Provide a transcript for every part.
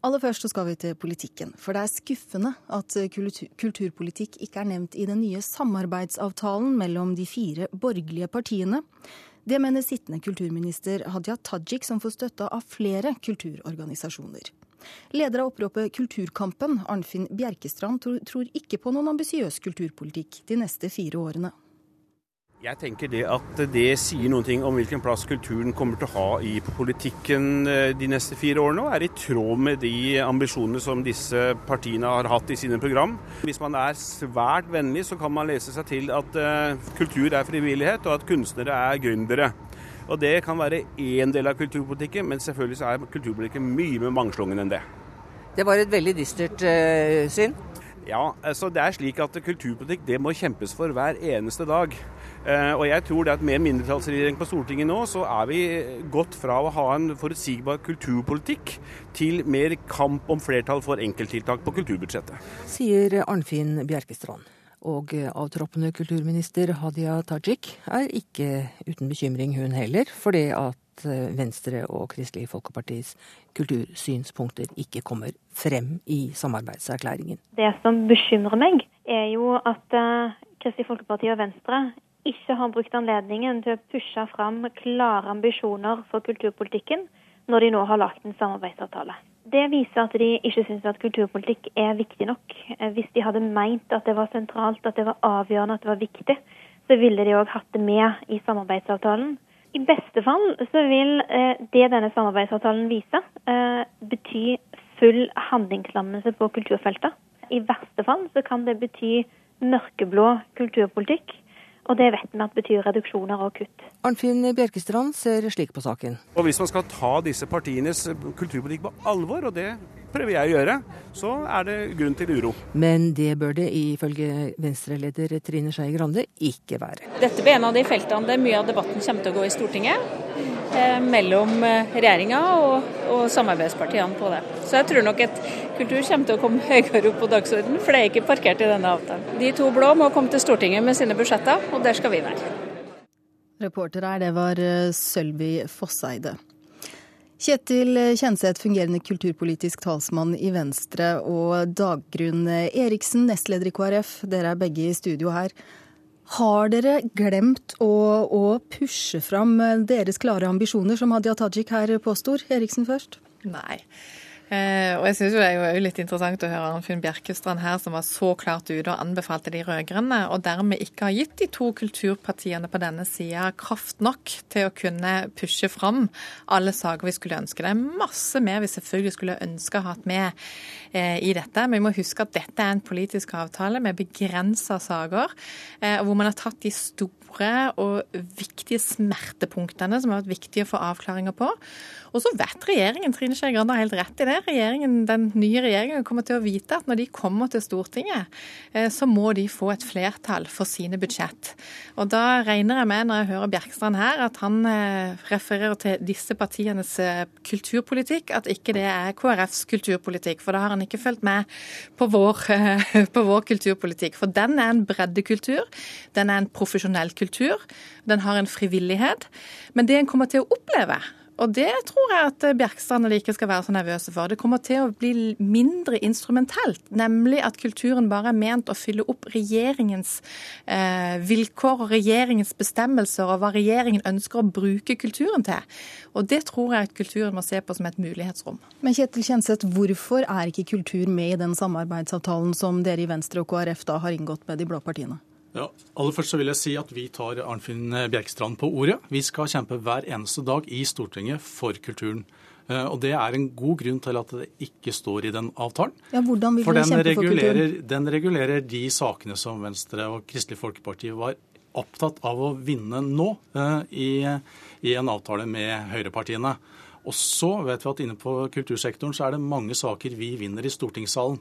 Aller først så skal vi til politikken. For det er skuffende at kulturpolitikk ikke er nevnt i den nye samarbeidsavtalen mellom de fire borgerlige partiene. Det mener sittende kulturminister Hadia Tajik, som får støtte av flere kulturorganisasjoner. Leder av oppropet Kulturkampen, Arnfinn Bjerkestrand, tror ikke på noen ambisiøs kulturpolitikk de neste fire årene. Jeg tenker det at det sier noen ting om hvilken plass kulturen kommer til å ha i politikken eh, de neste fire årene, og er i tråd med de ambisjonene som disse partiene har hatt i sine program. Hvis man er svært vennlig, så kan man lese seg til at eh, kultur er frivillighet, og at kunstnere er gründere. Og Det kan være én del av kulturpolitikken, men selvfølgelig er kulturpolitikken mye mer mangslungen enn det. Det var et veldig dystert uh, syn. Ja, altså det er slik at kulturpolitikk det må kjempes for hver eneste dag. Eh, og jeg tror det at med mindretallsregjering på Stortinget nå, så er vi gått fra å ha en forutsigbar kulturpolitikk til mer kamp om flertall for enkelttiltak på kulturbudsjettet. Sier Arnfinn Bjerkestrand. Og avtroppende kulturminister Hadia Tajik er ikke uten bekymring hun heller, for det at eh, Venstre og Kristelig Folkepartis kultursynspunkter ikke kommer frem i samarbeidserklæringen. Det som bekymrer meg, er jo at uh, Kristelig Folkeparti og Venstre ikke har brukt anledningen til å pushe fram klare ambisjoner for kulturpolitikken når de nå har lagt en samarbeidsavtale. Det viser at de ikke syns at kulturpolitikk er viktig nok. Eh, hvis de hadde meint at det var sentralt, at det var avgjørende, at det var viktig, så ville de òg hatt det med i samarbeidsavtalen. I beste fall så vil eh, det denne samarbeidsavtalen viser, eh, bety full handlingslammelse på kulturfeltet. I verste fall så kan det bety mørkeblå kulturpolitikk og det vet vi at betyr reduksjoner og kutt. Arnfinn Bjerkestrand ser slik på saken. Og Hvis man skal ta disse partienes kulturpolitikk på alvor, og det prøver jeg å gjøre, så er det grunn til uro. Men det bør det ifølge Venstre-leder Trine Skei Grande ikke være. Dette blir en av de feltene der mye av debatten kommer til å gå i Stortinget. Eh, mellom eh, regjeringa og, og, samarbeidspartiene på det. Så jeg tror nok at kultur kommer til å komme høyere opp på dagsordenen, for det er ikke parkert i denne avtalen. De to blå må komme til Stortinget med sine budsjetter, og der skal vi være. Reporter her, det var eh, Sølvi Fosseide. Kjetil Kjenseth, fungerende kulturpolitisk talsmann i Venstre, og Dagrun Eriksen, nestleder i KrF. Dere er begge i studio her. Har dere glemt å, å pushe fram deres klare ambisjoner, som Hadia Tajik her påstår? Eriksen først. Nei. Eh, og jeg synes jo Det er jo litt interessant å høre Arnfinn Bjerkestrand her, som var så klart ute og anbefalte de rød-grønne, og dermed ikke har gitt de to kulturpartiene på denne sida kraft nok til å kunne pushe fram alle saker vi skulle ønske. Det er masse mer vi selvfølgelig skulle ønske å ha hatt med eh, i dette. Men vi må huske at dette er en politisk avtale med begrensa saker, eh, hvor man har tatt de store og viktige smertepunktene som har vært viktige å få avklaringer på. Og så vet regjeringen, Trine Skei Grande har helt rett i det, regjeringen, den nye regjeringen kommer til å vite at når de kommer til Stortinget, eh, så må de få et flertall for sine budsjett. Og da regner jeg med, når jeg hører Bjerkstrand her, at han eh, refererer til disse partienes eh, kulturpolitikk, at ikke det er KrFs kulturpolitikk. For da har han ikke fulgt med på vår, på vår kulturpolitikk. For den er en breddekultur, den er en profesjonell kultur, den har en frivillighet. Men det en kommer til å oppleve, og det tror jeg at Bjerkstrand og ikke skal være så nervøse for. Det kommer til å bli mindre instrumentelt, nemlig at kulturen bare er ment å fylle opp regjeringens eh, vilkår og regjeringens bestemmelser og hva regjeringen ønsker å bruke kulturen til. Og det tror jeg at kulturen må se på som et mulighetsrom. Men Kjetil Kjenseth, hvorfor er ikke kultur med i den samarbeidsavtalen som dere i Venstre og KrF da har inngått med de blå partiene? Ja, aller først så vil jeg si at Vi tar Arnfinn Bjerkstrand på ordet. Vi skal kjempe hver eneste dag i Stortinget for kulturen. Eh, og Det er en god grunn til at det ikke står i den avtalen. Ja, hvordan vil for den kjempe for kulturen? Den regulerer de sakene som Venstre og Kristelig Folkeparti var opptatt av å vinne nå eh, i, i en avtale med høyrepartiene. Og så vet vi at inne på kultursektoren så er det mange saker vi vinner i stortingssalen.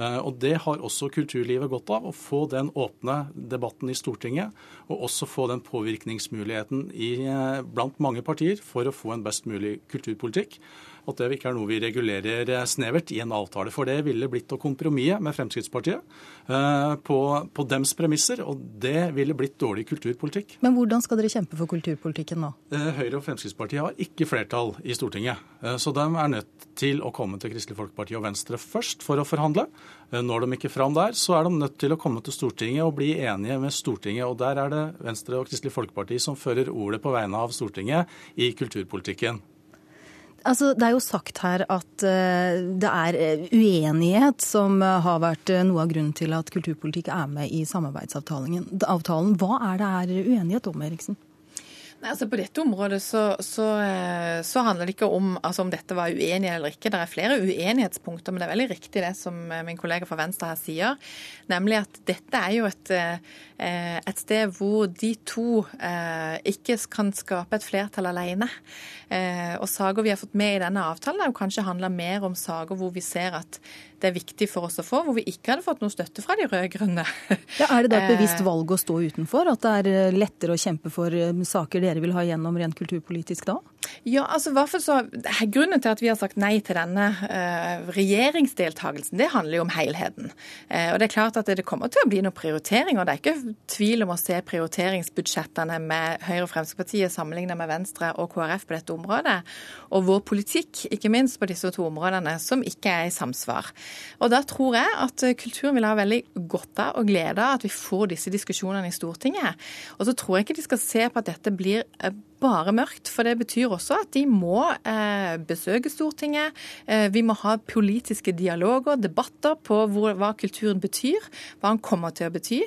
Eh, og Det har også kulturlivet godt av, å få den åpne debatten i Stortinget. Og også få den påvirkningsmuligheten i, eh, blant mange partier for å få en best mulig kulturpolitikk. At det ikke er noe vi regulerer eh, snevert i en avtale. For det ville blitt å kompromisse med Fremskrittspartiet eh, på, på dems premisser, og det ville blitt dårlig kulturpolitikk. Men hvordan skal dere kjempe for kulturpolitikken nå? Eh, Høyre og Fremskrittspartiet har ikke flertall i Stortinget. Så de er nødt til å komme til Kristelig Folkeparti og Venstre først for å forhandle. Når de ikke fram der, så er de nødt til å komme til Stortinget og bli enige med Stortinget. Og der er det Venstre og Kristelig Folkeparti som fører ordet på vegne av Stortinget i kulturpolitikken. Altså, det er jo sagt her at uh, det er eh, uenighet som uh, har vært noe av grunnen til at kulturpolitikk er med i samarbeidsavtalen. Hva er det er uenighet om, Eriksen? Altså På dette området så, så, så, handler det ikke om altså om dette var uenig eller ikke. Det er flere uenighetspunkter, men det er veldig riktig det som min kollega fra Venstre her sier. Nemlig at dette er jo et, et sted hvor de to ikke kan skape et flertall alene. Og saker vi har fått med i denne avtalen, har jo kanskje handla mer om saker hvor vi ser at det er viktig for oss å få, hvor vi ikke hadde fått noe støtte fra de rød-grønne. Ja, er det da et bevisst valg å stå utenfor? At det er lettere å kjempe for saker dere vil ha gjennom rent kulturpolitisk da? Ja, altså hvert så, Grunnen til at vi har sagt nei til denne uh, regjeringsdeltakelsen, det handler jo om helheten. Uh, og Det er klart at det kommer til å bli noen prioriteringer. Det er ikke tvil om å se prioriteringsbudsjettene med Høyre og Fremskrittspartiet sammenlignet med Venstre og KrF på dette området. Og vår politikk, ikke minst på disse to områdene, som ikke er i samsvar. Og Da tror jeg at kulturen vil ha veldig godt av og glede av at vi får disse diskusjonene i Stortinget. Og så tror jeg ikke de skal se på at dette blir uh, bare mørkt. For det betyr også at de må eh, besøke Stortinget. Eh, vi må ha politiske dialoger, debatter på hvor, hva kulturen betyr, hva den kommer til å bety.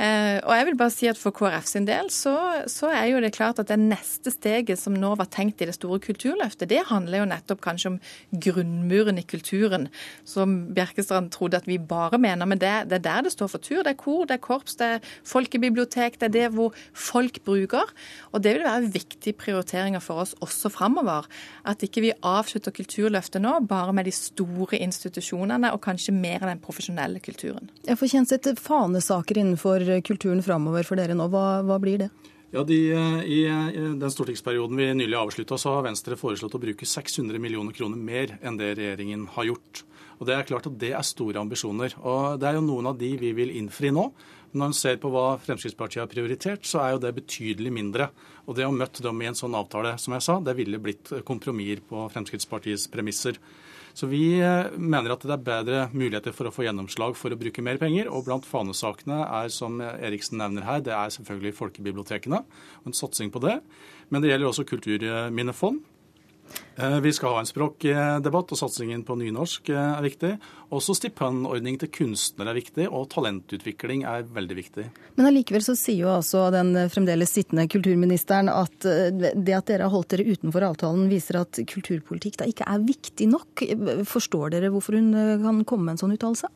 Eh, og jeg vil bare si at for KrF sin del så, så, er jo det klart at det neste steget som nå var tenkt i det store kulturløftet, det handler jo nettopp kanskje om grunnmuren i kulturen, som Bjerkestrand trodde at vi bare mener. Men det, det er der det står for tur. Det er kor, det er korps, det er folkebibliotek, det er det hvor folk bruker. Og det vil være viktig viktige prioriteringer for oss også framover. At ikke vi avslutter Kulturløftet nå bare med de store institusjonene, og kanskje mer av den profesjonelle kulturen. Jeg får Kjenseth, fanesaker innenfor kulturen framover for dere nå, hva, hva blir det? Ja, de, I den stortingsperioden vi nylig avslutta, så har Venstre foreslått å bruke 600 millioner kroner mer enn det regjeringen har gjort. Og Det er klart at det er store ambisjoner. Og Det er jo noen av de vi vil innfri nå. Når en ser på hva Fremskrittspartiet har prioritert, så er jo det betydelig mindre. Og det å møtte dem i en sånn avtale, som jeg sa, det ville blitt kompromisser på Fremskrittspartiets premisser. Så vi eh, mener at det er bedre muligheter for å få gjennomslag for å bruke mer penger. Og blant fanesakene er, som Eriksen nevner her, det er selvfølgelig folkebibliotekene en satsing på det. Men det gjelder også kulturminnefond. Eh, vi skal ha en språkdebatt, og satsingen på nynorsk eh, er viktig. Også stipendordning til kunstnere er viktig, og talentutvikling er veldig viktig. Men allikevel så sier jo altså den fremdeles sittende kulturministeren at eh, det at dere har holdt dere utenfor avtalen, viser at kulturpolitikk da ikke er viktig nok. Forstår dere hvorfor hun kan komme med en sånn uttalelse?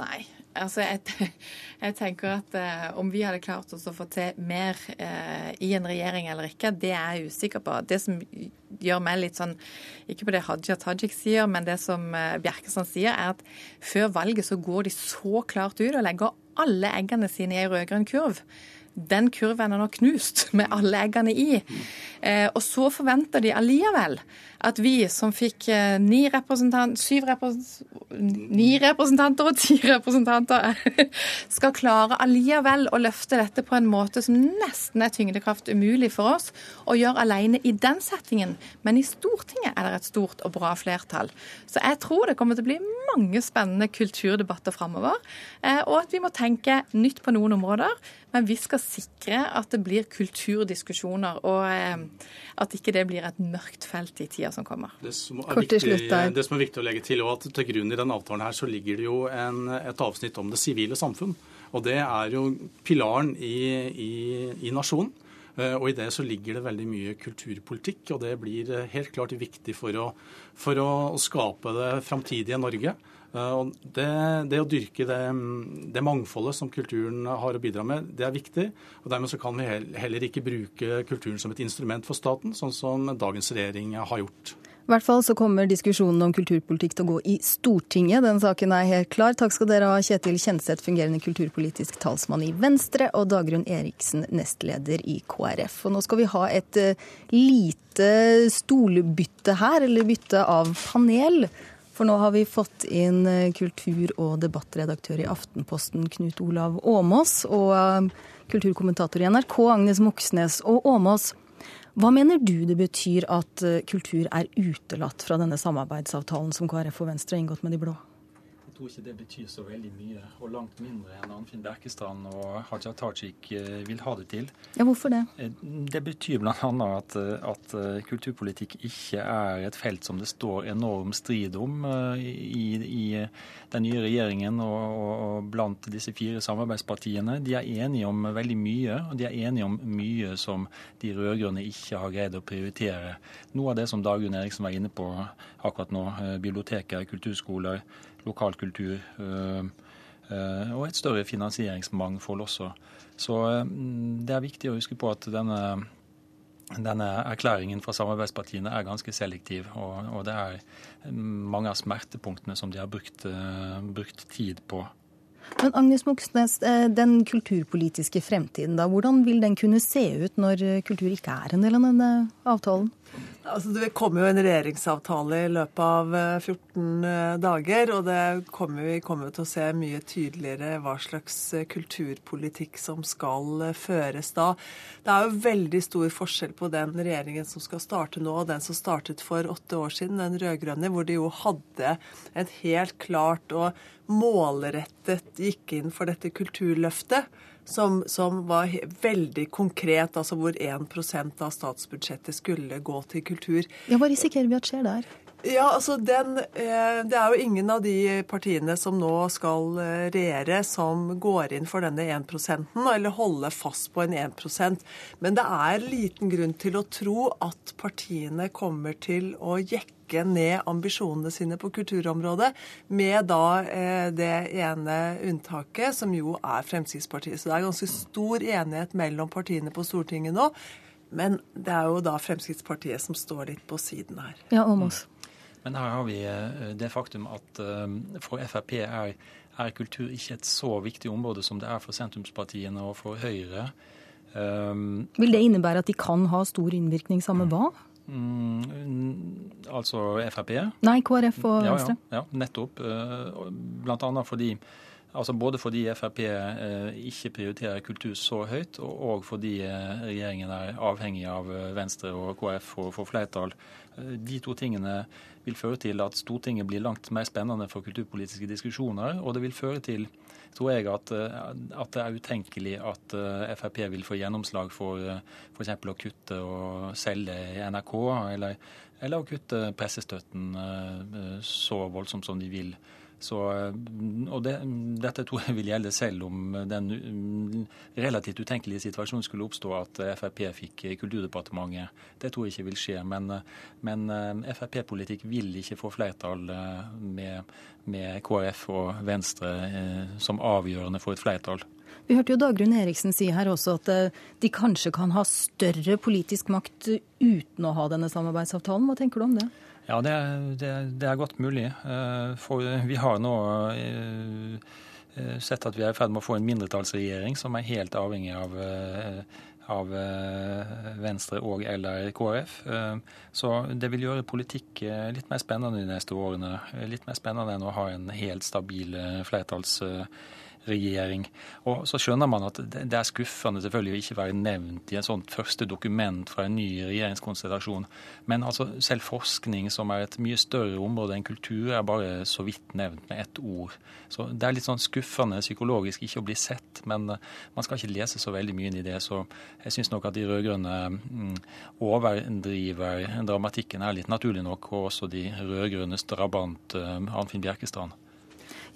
Nei, Altså, jeg, jeg, tenker at eh, om vi hadde klart oss å få til mer eh, i en regjering eller ikke, det er jeg usikker på. Det som gjør meg litt sånn, ikke på det Hadia Tajik sier, men det som eh, Bjerkestrand sier, er at før valget så går de så klart ut og legger alle eggene sine i ei rød-grønn kurv. Den kurven er nå knust med alle eggene i. Eh, og så forventer de allikevel at vi som fikk eh, ni, representant, representant, ni representanter og ti representanter, skal klare allikevel å løfte dette på en måte som nesten er tyngdekraft umulig for oss å gjøre alene i den settingen. Men i Stortinget er det et stort og bra flertall. Så jeg tror det kommer til å bli mange spennende kulturdebatter framover. Eh, og at vi må tenke nytt på noen områder. Men vi skal sikre at det blir kulturdiskusjoner, og eh, at ikke det blir et mørkt felt i tida som kommer. Det som er, viktig, det som er viktig, å legge til, og at til grunn i den avtalen her så ligger det jo en, et avsnitt om det sivile samfunn. Og det er jo pilaren i, i, i nasjonen. Eh, og I det så ligger det veldig mye kulturpolitikk, og det blir helt klart viktig for å, for å skape det framtidige Norge. Eh, og det, det å dyrke det, det, mangfoldet som kulturen har å bidra med, det er viktig. og Dermed så kan vi heller ikke bruke kulturen som et instrument for staten, sånn som dagens regjering har gjort. I hvert fall så kommer diskusjonen om kulturpolitikk til å gå i Stortinget. Den saken er helt klar. Takk skal dere ha, Kjetil Kjenseth, fungerende kulturpolitisk talsmann i Venstre, og Dagrun Eriksen, nestleder i KrF. Og nå skal vi ha et uh, lite stolbytte her, eller bytte av panel. For nå har vi fått inn uh, kultur- og debattredaktør i Aftenposten, Knut Olav Åmås, og uh, kulturkommentator i NRK, Agnes Moxnes. Og Åmås, hva mener du det betyr at eh, kultur er utelatt fra denne samarbeidsavtalen som KrF og Venstre har inngått med de blå? Tror ikke det betyr så veldig mye, og langt mindre enn Arnfinn Bjerkestrand og Haja Tajik eh, vil ha det til. Ja, Hvorfor det? Eh, det betyr bl.a. At, at kulturpolitikk ikke er et felt som det står enorm strid om i, i den nye regjeringen og, og, blant disse fire samarbeidspartiene. De er enige om veldig mye, og de er enige om mye som de rød-grønne ikke har greid å prioritere. Noe av det som Dagrun Eriksen var inne på akkurat nå, biblioteker, kulturskoler, lokalkultur øh, øh, og et større finansieringsmangfold også. Så øh, det er viktig å huske på at denne, denne erklæringen fra samarbeidspartiene er ganske selektiv. Og, og, det er mange av smertepunktene som de har brukt, brukt tid på. Men Agnes Moxnes, den kulturpolitiske fremtiden, da, hvordan vil den kunne se ut når kultur ikke er en del av denne avtalen? Altså, det kommer jo en regjeringsavtale i løpet av 14 eh, eh, dager. Og det kommer, vi kommer til å se mye tydeligere hva slags eh, kulturpolitikk som skal føres da. Det er jo veldig stor forskjell på den regjeringen som skal starte nå, og den som startet for åtte år siden, den rød-grønne, hvor de jo hadde et helt klart og målrettet gikk inn for dette kulturløftet som, som var veldig konkret, altså hvor 1% av statsbudsjettet skulle gå til kultur. Ja, Hva risikerer vi at skjer der? Ja, altså den, eh, Det er jo ingen av de partiene som nå skal eh, regjere, som går inn for denne 1% eller holder fast på en 1% Men det er liten grunn til å tro at partiene kommer til å jekke ned ambisjonene sine på kulturområdet, med da eh, det ene unntaket, som jo er Fremskrittspartiet. Så det er ganske stor enighet mellom partiene på Stortinget nå. Men det er jo da Fremskrittspartiet som står litt på siden her. Ja, Åmås. Men her har vi eh, det faktum at eh, for Frp er, er, kultur ikke et så viktig område som det er for sentrumspartiene og for Høyre. Um, Vil det innebære at de kan ha stor innvirkning samme hva? Mm, altså Frp? Nei, KrF og Venstre. Ja, ja, ja, nettopp. Blant annet fordi Altså Både fordi Frp eh, ikke prioriterer kultur så høyt, og fordi eh, regjeringen er avhengig av Venstre og KrF for å få flertall. De to tingene vil føre til at Stortinget blir langt mer spennende for kulturpolitiske diskusjoner. Og det vil føre til tror jeg at, eh, at, det er utenkelig at eh, Frp vil få gjennomslag for eh, f.eks. å kutte og selge i NRK, eller, eller å kutte pressestøtten så voldsomt som de vil. Så, mm, og det, Dette tror jeg vil gjelde selv om den mm, relativt utenkelige situasjonen skulle oppstå at Frp fikk Kulturdepartementet. Det tror jeg ikke vil skje. Men, men Frp-politikk vil ikke få flertall med, med, KrF og Venstre eh, som avgjørende for et flertall. Vi hørte jo Dagrun Eriksen si her også at eh, de kanskje kan ha større politisk makt uten å ha denne samarbeidsavtalen. Hva tenker du om det? Ja, det, det, det er godt mulig. Eh, for vi har nå eh, eh, sett at vi er i ferd med å få en mindretallsregjering som er helt avhengig av, av Venstre og eller KrF. Så det vil gjøre politikk litt mer spennende de neste årene. Litt mer spennende enn å ha en helt stabil flertallsregjering regjering. Og så skjønner man at det er skuffende selvfølgelig å ikke være nevnt i et sånt første dokument fra en ny regjeringskonstellasjon. Men altså selv forskning, som er et mye større område enn kultur, er bare så vidt nevnt med ett ord. Så det er litt sånn skuffende psykologisk ikke å bli sett, men eh, man skal ikke lese så veldig mye inn i det. Så jeg syns nok at de rød-grønne mm, overdriver dramatikken her litt, naturlig nok, og også de rød-grønnes drabant uh, Arnfinn Bjerkestrand.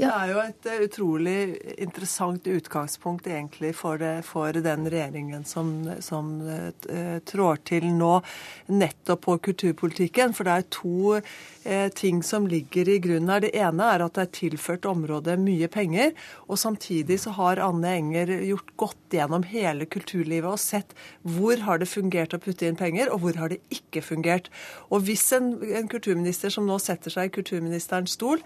Det er jo et uh, utrolig interessant utgangspunkt egentlig for, uh, for den regjeringen som, som uh, trår til nå, nettopp på kulturpolitikken. For det er to ting som ligger i grunnen her. Det ene er at det er tilført området mye penger. Og samtidig så har Anne Enger gjort godt gjennom hele kulturlivet og sett hvor har det fungert å putte inn penger, og hvor har det ikke fungert. Og hvis en, en kulturminister som nå setter seg i kulturministerens stol,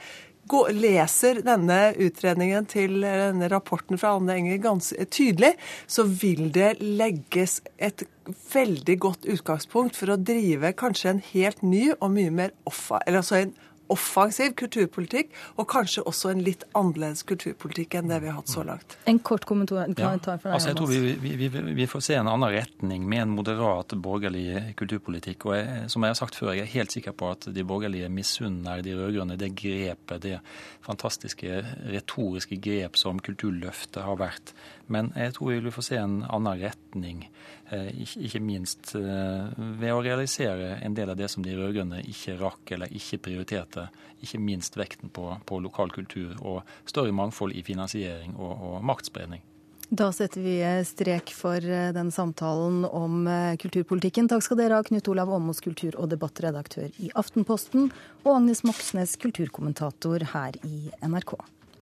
går, leser denne utredningen til denne rapporten fra Anne Enger ganske tydelig, så vil det legges et veldig godt utgangspunkt for å drive kanskje en helt ny og mye mer offa, eller altså en offensiv kulturpolitikk, og kanskje også en litt annerledes kulturpolitikk enn det vi har hatt så langt. En kort kommentar, ja. fra deg, altså, Jeg tror vi, vi, vi, vi, får se en annen retning med en moderat borgerlig kulturpolitikk. og jeg, Som jeg har sagt før, jeg er helt sikker på at de borgerlige misunner de rød-grønne det grepet, det fantastiske retoriske grep som Kulturløftet har vært. Men jeg tror vi vil få se en annen retning, eh, ikke minst eh, ved å realisere en del av det som de rød-grønne ikke rakk eller ikke prioriterte. Ikke minst vekten på, på lokal kultur og større mangfold i finansiering og, og maktspredning. Da setter vi strek for eh, den samtalen om kulturpolitikken. Takk skal dere ha, Knut Olav Åmås, kultur- og debattredaktør i Aftenposten, og Agnes Moxnes, kulturkommentator her i NRK.